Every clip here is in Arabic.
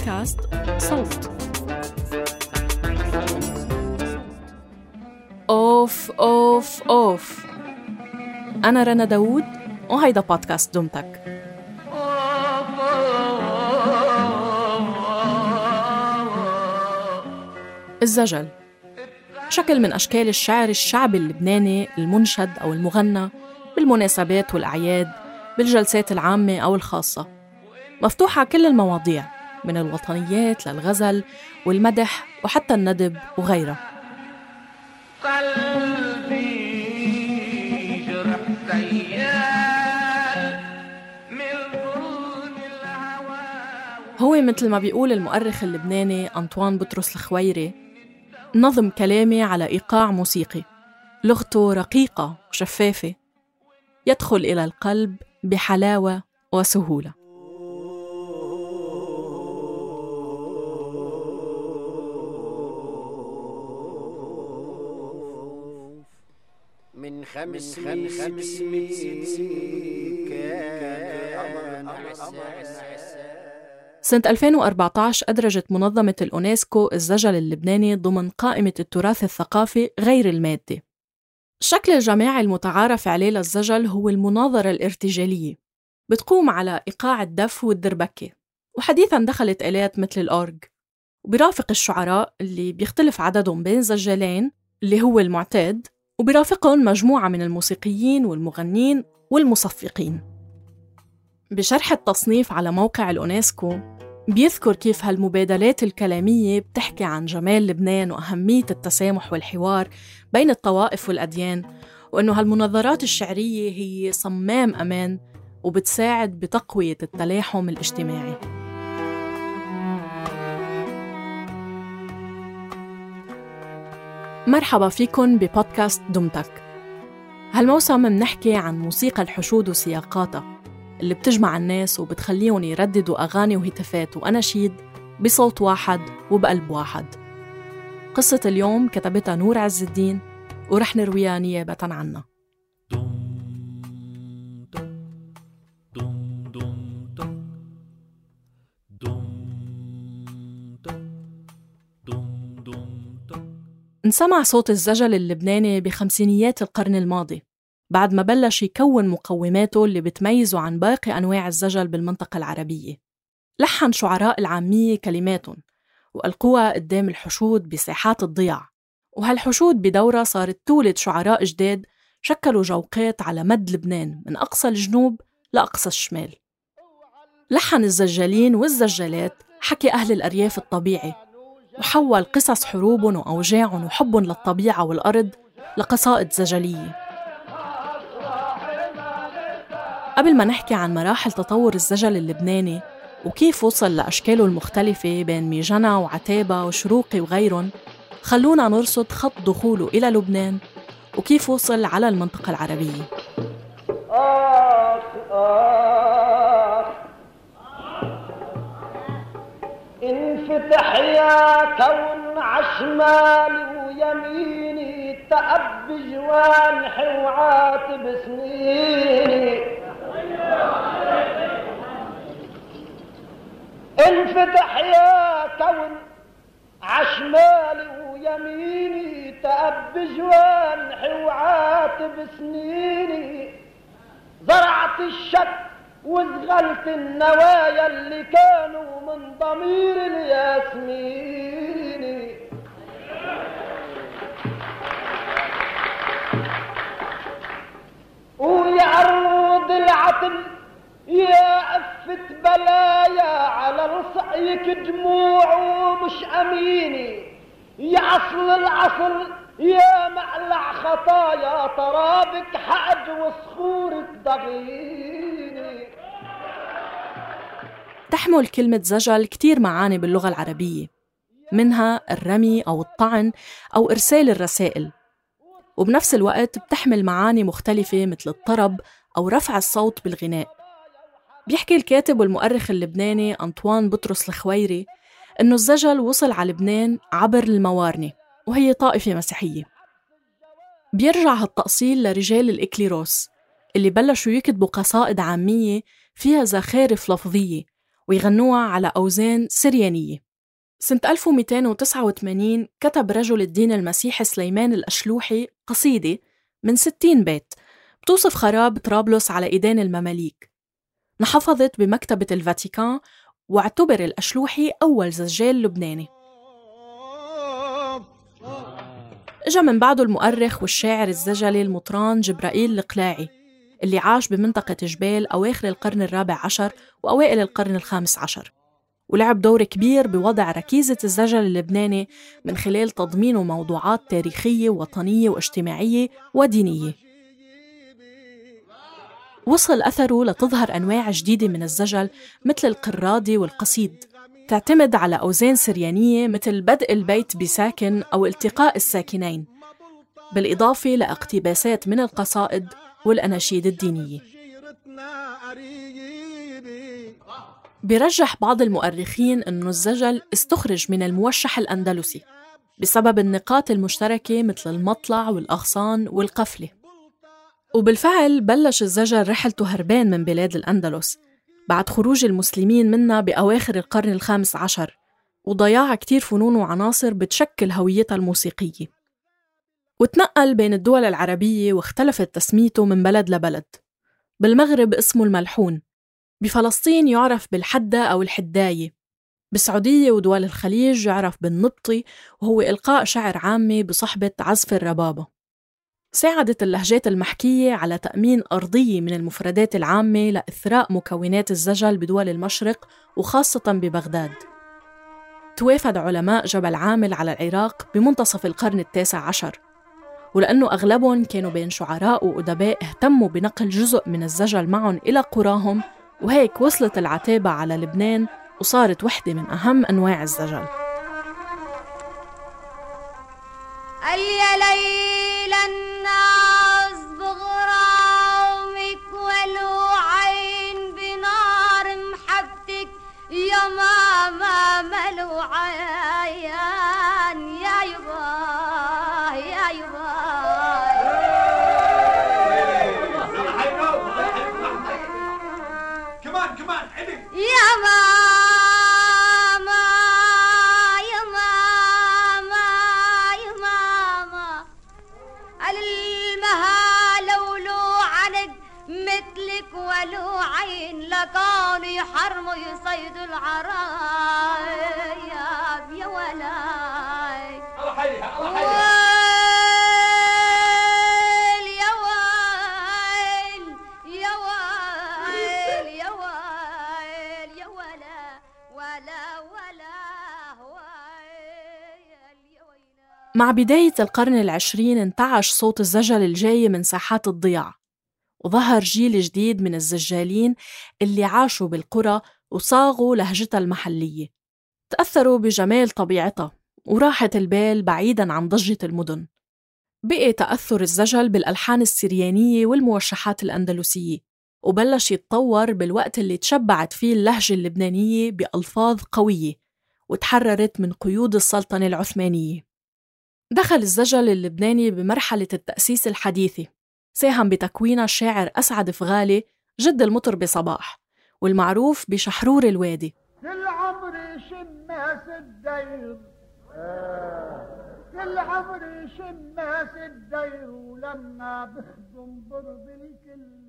بودكاست صوت. أوف أوف أوف. أنا رنا داوود وهيدا بودكاست دمتك الزجل. شكل من أشكال الشعر الشعبي اللبناني المنشد أو المغنى بالمناسبات والأعياد بالجلسات العامة أو الخاصة. مفتوحة كل المواضيع. من الوطنيات للغزل والمدح وحتى الندب وغيرها هو مثل ما بيقول المؤرخ اللبناني أنطوان بطرس الخويري نظم كلامي على إيقاع موسيقي لغته رقيقة وشفافة يدخل إلى القلب بحلاوة وسهولة. من خمس من خمس سنة 2014 أدرجت منظمة الأونسكو الزجل اللبناني ضمن قائمة التراث الثقافي غير المادي الشكل الجماعي المتعارف عليه للزجل هو المناظرة الارتجالية. بتقوم على إيقاع الدف والدربكة. وحديثاً دخلت آلات مثل الأورج. وبرافق الشعراء اللي بيختلف عددهم بين زجالين اللي هو المعتاد وبرافقهم مجموعة من الموسيقيين والمغنين والمصفقين. بشرح التصنيف على موقع الأونسكو بيذكر كيف هالمبادلات الكلامية بتحكي عن جمال لبنان وأهمية التسامح والحوار بين الطوائف والأديان وأنه هالمناظرات الشعرية هي صمام أمان وبتساعد بتقوية التلاحم الاجتماعي. مرحبا فيكن ببودكاست دمتك. هالموسم منحكي عن موسيقى الحشود وسياقاتها اللي بتجمع الناس وبتخليهم يرددوا أغاني وهتافات وأناشيد بصوت واحد وبقلب واحد. قصة اليوم كتبتها نور عز الدين ورح نرويها نيابة عنها. انسمع صوت الزجل اللبناني بخمسينيات القرن الماضي بعد ما بلش يكون مقوماته اللي بتميزه عن باقي أنواع الزجل بالمنطقة العربية. لحن شعراء العامية كلماتهم وألقوها قدام الحشود بساحات الضياع. وهالحشود بدورة صارت تولد شعراء جداد شكلوا جوقات على مد لبنان من أقصى الجنوب لأقصى الشمال. لحن الزجالين والزجالات حكي أهل الأرياف الطبيعي وحول قصص حروبهم وأوجاعهم وحبهم للطبيعة والأرض لقصائد زجلية. قبل ما نحكي عن مراحل تطور الزجل اللبناني وكيف وصل لأشكاله المختلفة بين ميجنا وعتابة وشروقي وغيرهم خلونا نرصد خط دخوله إلى لبنان وكيف وصل على المنطقة العربية. انفتح يا كون عشمالي ويميني تأب جوانحي وعاتب سنيني انفتح يا كون عشمالي ويميني تأب جوانحي وعاتب سنيني زرعت الشك وزغلت النوايا اللي كانوا من ضمير الياسمين. ويعرض العتم يا أفت بلايا على رصعيك دموع ومش أميني يا أصل العصر يا معلع خطايا طرابك حج وصخورك ضغيني تحمل كلمة زجل كتير معاني باللغة العربية منها الرمي أو الطعن أو إرسال الرسائل. وبنفس الوقت بتحمل معاني مختلفة مثل الطرب أو رفع الصوت بالغناء. بيحكي الكاتب والمؤرخ اللبناني أنطوان بطرس الخويري إنه الزجل وصل على لبنان عبر الموارنة وهي طائفة مسيحية. بيرجع هالتأصيل لرجال الإكليروس اللي بلشوا يكتبوا قصائد عامية فيها زخارف لفظية ويغنوها على أوزان سريانية. سنة 1289 كتب رجل الدين المسيحي سليمان الأشلوحي قصيدة من 60 بيت. بتوصف خراب طرابلس على إيدين المماليك. انحفظت بمكتبة الفاتيكان واعتبر الأشلوحي أول زجال لبناني. إجا من بعده المؤرخ والشاعر الزجلي المطران جبرائيل القلاعي. اللي عاش بمنطقة جبال أواخر القرن الرابع عشر وأوائل القرن الخامس عشر. ولعب دور كبير بوضع ركيزة الزجل اللبناني من خلال تضمينه موضوعات تاريخية وطنية واجتماعية ودينية. وصل أثره لتظهر أنواع جديدة من الزجل مثل القرادي والقصيد. تعتمد على أوزان سريانية مثل بدء البيت بساكن أو التقاء الساكنين. بالإضافة لأقتباسات من القصائد والأناشيد الدينية. بيرجح بعض المؤرخين أن الزجل استخرج من الموشح الأندلسي بسبب النقاط المشتركة مثل المطلع والأغصان والقفلة. وبالفعل بلش الزجل رحلته هربان من بلاد الأندلس بعد خروج المسلمين منها بأواخر القرن الخامس عشر وضياع كتير فنون وعناصر بتشكل هويتها الموسيقية. وتنقل بين الدول العربية واختلفت تسميته من بلد لبلد. بالمغرب اسمه الملحون. بفلسطين يعرف بالحدة أو الحداية. بالسعودية ودول الخليج يعرف بالنبطي وهو إلقاء شعر عامي بصحبة عزف الربابة. ساعدت اللهجات المحكية على تأمين أرضية من المفردات العامة لإثراء مكونات الزجل بدول المشرق وخاصة ببغداد. توافد علماء جبل عامل على العراق بمنتصف القرن التاسع عشر. ولأنه أغلبهم كانوا بين شعراء وأدباء اهتموا بنقل جزء من الزجل معهم إلى قراهم وهيك وصلت العتابة على لبنان وصارت وحدة من أهم أنواع الزجل. يا ليل الناس مثلك ولو عين لكانوا يحرموا يصيدوا العرايب يا ولاي. الله حيها الله حيها مع بداية القرن العشرين انتعش صوت الزجل الجاي من ساحات الضياع. وظهر جيل جديد من الزجالين اللي عاشوا بالقرى وصاغوا لهجتها المحلية. تأثروا بجمال طبيعتها وراحة البال بعيداً عن ضجة المدن. بقي تأثر الزجل بالألحان السريانية والموشحات الأندلسية وبلش يتطور بالوقت اللي تشبعت فيه اللهجة اللبنانية بألفاظ قوية وتحررت من قيود السلطنة العثمانية. دخل الزجل اللبناني بمرحلة التأسيس الحديثة ساهم بتكوينها الشاعر أسعد فغالي جد المطربة صباح والمعروف بشحرور الوادي. كل عمري شماس الدير كل عمري شماس الدير ولما بخدم برض الكل.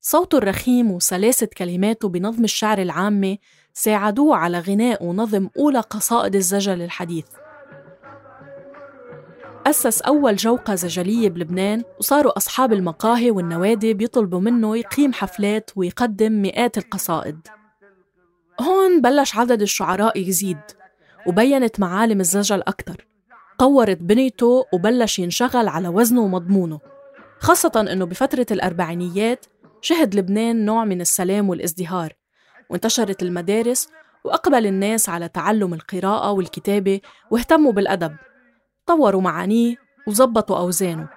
صوته الرخيم وسلاسة كلماته بنظم الشعر العامي ساعدوه على غناء ونظم أولى قصائد الزجل الحديث أسس أول جوقة زجلية بلبنان وصاروا أصحاب المقاهي والنوادي بيطلبوا منه يقيم حفلات ويقدم مئات القصائد. هون بلش عدد الشعراء يزيد وبينت معالم الزجل أكتر طورت بنيته وبلش ينشغل على وزنه ومضمونه. خاصة أنه بفترة الأربعينيات شهد لبنان نوع من السلام والازدهار. وانتشرت المدارس وأقبل الناس على تعلم القراءة والكتابة واهتموا بالأدب. طوروا معانيه وظبطوا أوزانه.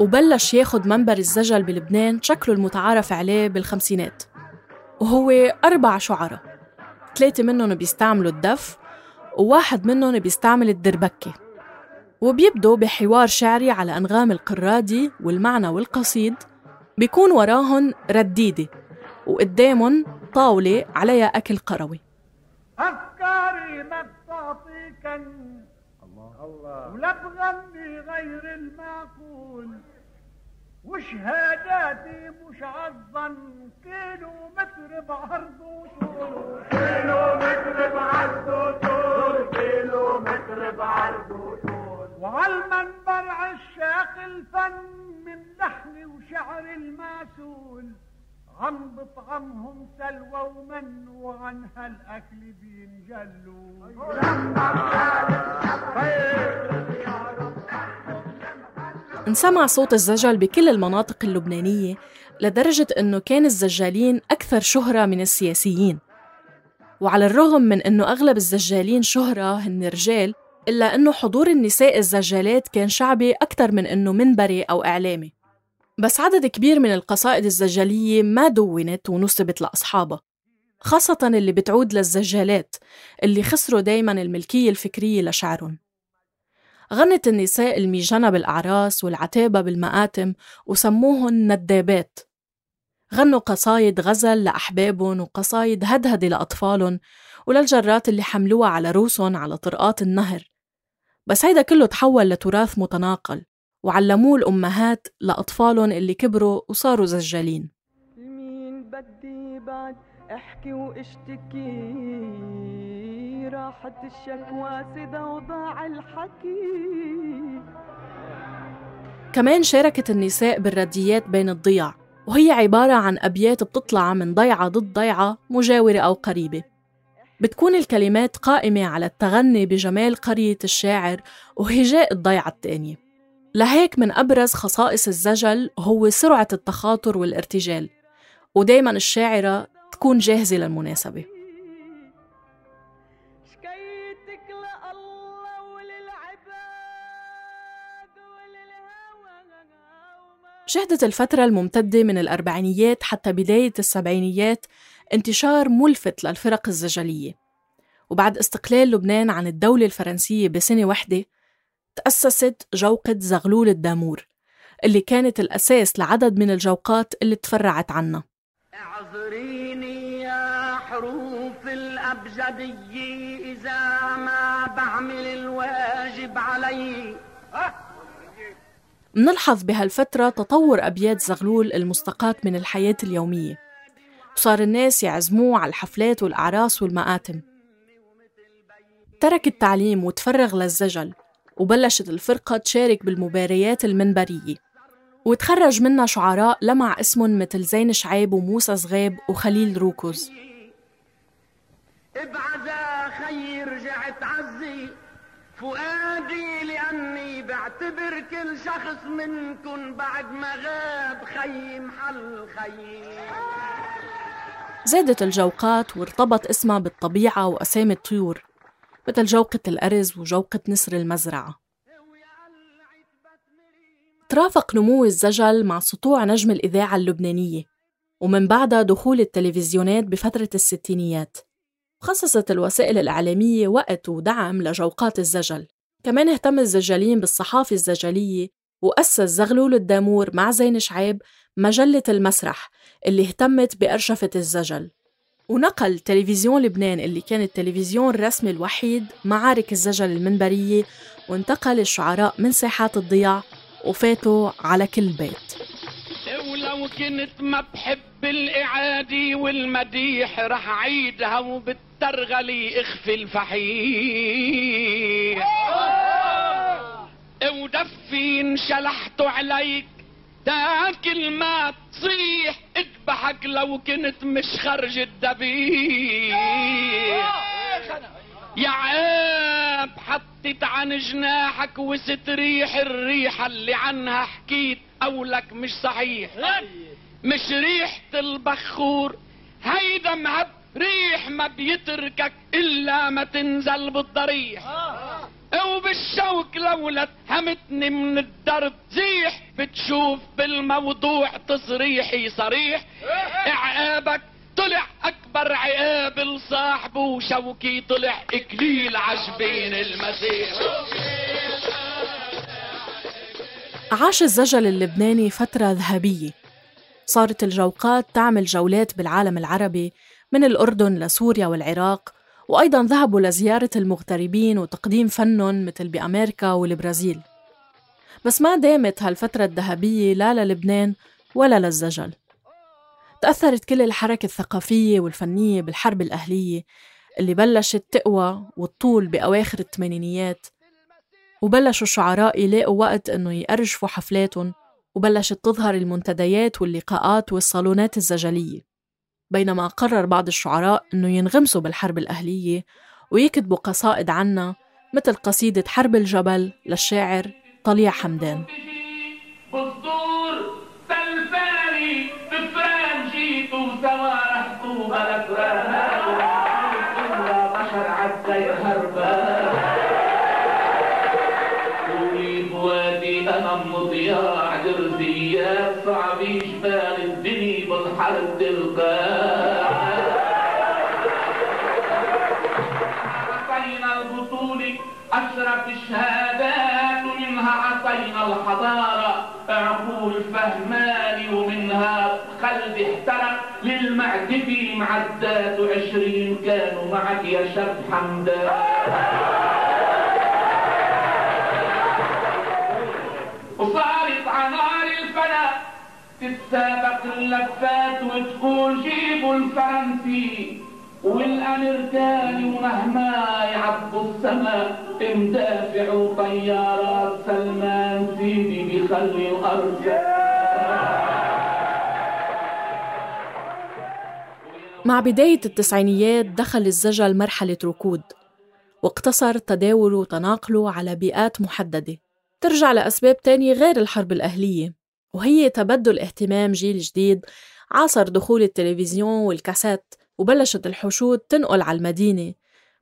وبلش ياخد منبر الزجل بلبنان شكله المتعارف عليه بالخمسينات وهو أربع شعراء ثلاثة منهم بيستعملوا الدف وواحد منهم بيستعمل الدربكة. وبيبدوا بحوار شعري على أنغام القرادي والمعنى والقصيد بيكون وراهن رديدة وقدامهم طاولة عليها أكل قروي. الله. ولا بغني غير المعقول وشهاداتي مش عالظن كيلو متر بعرض وطول كيلو متر بعرض وطول كيلو متر بعرض وطول وعالمنبر عشاق الفن من لحن وشعر المعسول. عم بطعمهم سلوى ومن وعن هالأكل بينجلوا. انسمع صوت الزجل بكل المناطق اللبنانية لدرجة أنه كان الزجالين أكثر شهرة من السياسيين. وعلى الرغم من أنه أغلب الزجالين شهرة هن رجال إلا أنه حضور النساء الزجالات كان شعبي أكثر من أنه منبري أو إعلامي. بس عدد كبير من القصائد الزجالية ما دونت ونسبت لأصحابها خاصة اللي بتعود للزجالات اللي خسروا دايما الملكية الفكرية لشعرهم. غنت النساء الميجنة بالأعراس والعتابة بالمآتم وسموهن ندابات. غنوا قصايد غزل لأحبابهم وقصايد هدهدة لأطفالهم وللجرات اللي حملوها على روسهم على طرقات النهر. بس هيدا كله تحول لتراث متناقل وعلموه الأمهات لأطفالهم اللي كبروا وصاروا زجالين. مين بدي بعد احكي واشتكي راحت الشكوى سدا وضاع الحكي. كمان شاركت النساء بالرديات بين الضياع وهي عبارة عن أبيات بتطلع من ضيعة ضد ضيعة مجاورة أو قريبة. بتكون الكلمات قائمة على التغني بجمال قرية الشاعر وهجاء الضيعة الثانية. لهيك من أبرز خصائص الزجل هو سرعة التخاطر والارتجال. ودايما الشاعرة تكون جاهزة للمناسبة. شهدت الفترة الممتدة من الأربعينيات حتى بداية السبعينيات انتشار ملفت للفرق الزجلية. وبعد استقلال لبنان عن الدولة الفرنسية بسنة واحدة تأسست جوقة زغلول الدامور اللي كانت الأساس لعدد من الجوقات اللي تفرعت عنها الأبجدية إذا ما بعمل الواجب علي. منلحظ بهالفترة تطور أبيات زغلول المستقاة من الحياة اليومية. وصار الناس يعزموه على الحفلات والأعراس والمآتم. ترك التعليم وتفرغ للزجل وبلشت الفرقة تشارك بالمباريات المنبرية. وتخرج منها شعراء لمع اسمهم مثل زين شعيب وموسى صغيب وخليل روكوز. ابعزا خي رجعت عزي. فؤادي لأني بعتبر كل شخص منكن بعد ما غاب خي محل خي زادت الجوقات وارتبط اسمها بالطبيعة وأسامي الطيور مثل جوقة الأرز وجوقة نسر المزرعة. ترافق نمو الزجل مع سطوع نجم الإذاعة اللبنانية ومن بعدها دخول التلفزيونات بفترة الستينيات. خصصت الوسائل الإعلامية وقت ودعم لجوقات الزجل. كمان اهتم الزجالين بالصحافة الزجلية وأسس زغلول الدامور مع زين شعيب مجلة المسرح اللي اهتمت بأرشفة الزجل. ونقل تلفزيون لبنان اللي كان التلفزيون الرسمي الوحيد معارك الزجل المنبرية وانتقل الشعراء من ساحات الضياع وفاتوا على كل بيت. ولو كنت ما بحب الإعادي والمديح رح عيدها وبالترغلي اخفي الفحيح. ودفي انشلحت عليك تاكل ما تصيح اذبحك لو كنت مش خرج الدبيح. يا عيب حطت عن جناحك وستريح الريحة اللي عنها حكيت قولك مش صحيح. مش ريحة البخور هيدا مهب ريح ما بيتركك إلا ما تنزل بالضريح. وبالشوك لولا همتني من الدرب زيح بتشوف بالموضوع تصريحي صريح. عقابك طلع أكبر عقاب لصاحبه وشوكي طلع إكليل عجبين المسيح. عاش الزجل اللبناني فترة ذهبية. صارت الجوقات تعمل جولات بالعالم العربي من الأردن لسوريا والعراق وأيضا ذهبوا لزيارة المغتربين وتقديم فنهم مثل بأمريكا والبرازيل. بس ما دامت هالفترة الذهبية لا للبنان ولا للزجل. تأثرت كل الحركة الثقافية والفنية بالحرب الأهلية اللي بلشت تقوى وتطول بأواخر الثمانينيات وبلشوا الشعراء يلاقوا وقت إنه يأرجفوا حفلاتهم وبلشت تظهر المنتديات واللقاءات والصالونات الزجلية بينما قرر بعض الشعراء إنه ينغمسوا بالحرب الأهلية ويكتبوا قصائد عنا مثل قصيدة حرب الجبل للشاعر طليع حمدان. سوا رحتوا بلد يا بشر عالسير هربان قولي بوادي أنا مضياع درزيات صعب جبال الدنيا بالحرب تلقاه عطينا البطولة أشرف الشهادات ومنها عطينا الحضارة عقول فهماني ومنها خلد احترق. للمعتفي معدات وعشرين كانوا معك يا شاب حمدان. وصارت عنار الفنا تتسابق اللفات وتقول جيبوا الفرنسي. والامريكاني ومهما يعبوا السماء مدافع وطيارات سلمان سيدي بيخلي الأرض. مع بداية التسعينيات دخل الزجل مرحلة ركود واقتصر تداوله وتناقله على بيئات محددة. ترجع لأسباب تانية غير الحرب الأهلية وهي تبدل اهتمام جيل جديد عاصر دخول التلفزيون والكاسات. وبلشت الحشود تنقل على المدينة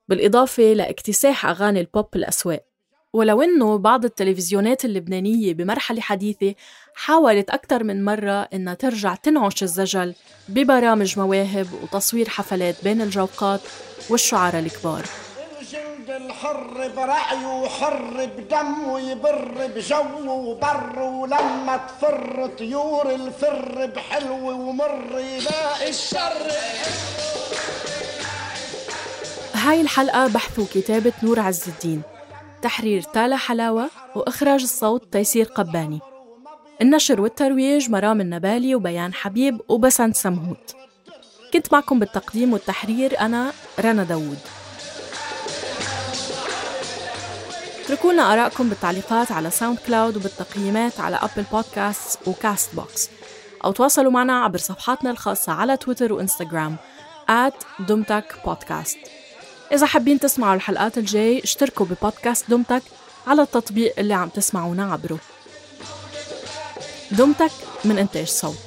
بالإضافة لاكتساح أغاني البوب الأسواق. ولو أنه بعض التلفزيونات اللبنانية بمرحلة حديثة حاولت أكثر من مرة إنها ترجع تنعش الزجل ببرامج مواهب وتصوير حفلات بين الجوقات والشعراء الكبار. الحر برأيه وحر بدمه يبر بجو وبر ولما تفر طيور الفر بحلو ومر يلاقي الشر. هاي الحلقة بحث وكتابة نور عز الدين تحرير تالا حلاوة وإخراج الصوت تيسير قباني. النشر والترويج مرام النبالي وبيان حبيب وبسنت سمهوت. كنت معكم بالتقديم والتحرير أنا رنا داوود. اتركوا لنا آرائكم بالتعليقات على SoundCloud وبالتقييمات على Apple Podcasts و Castbox أو تواصلوا معنا عبر صفحاتنا الخاصة على تويتر وإنستغرام دمتك بودكاست إذا حابين تسمعوا الحلقات الجاي اشتركوا ببودكاست دمتك على التطبيق اللي عم تسمعونا عبره. دمتك من إنتاج صوت.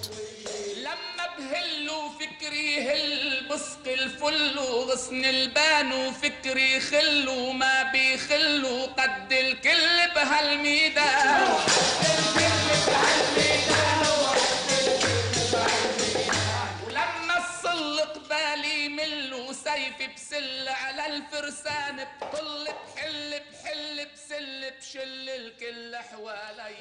بسق الفل وغصن البان وفكري خل وما بيخل قد الكل بهالميدان. ولما الصل قبالي مل وسيفي بسل على الفرسان بطل بحل بحل بسل بشل الكل حوالي.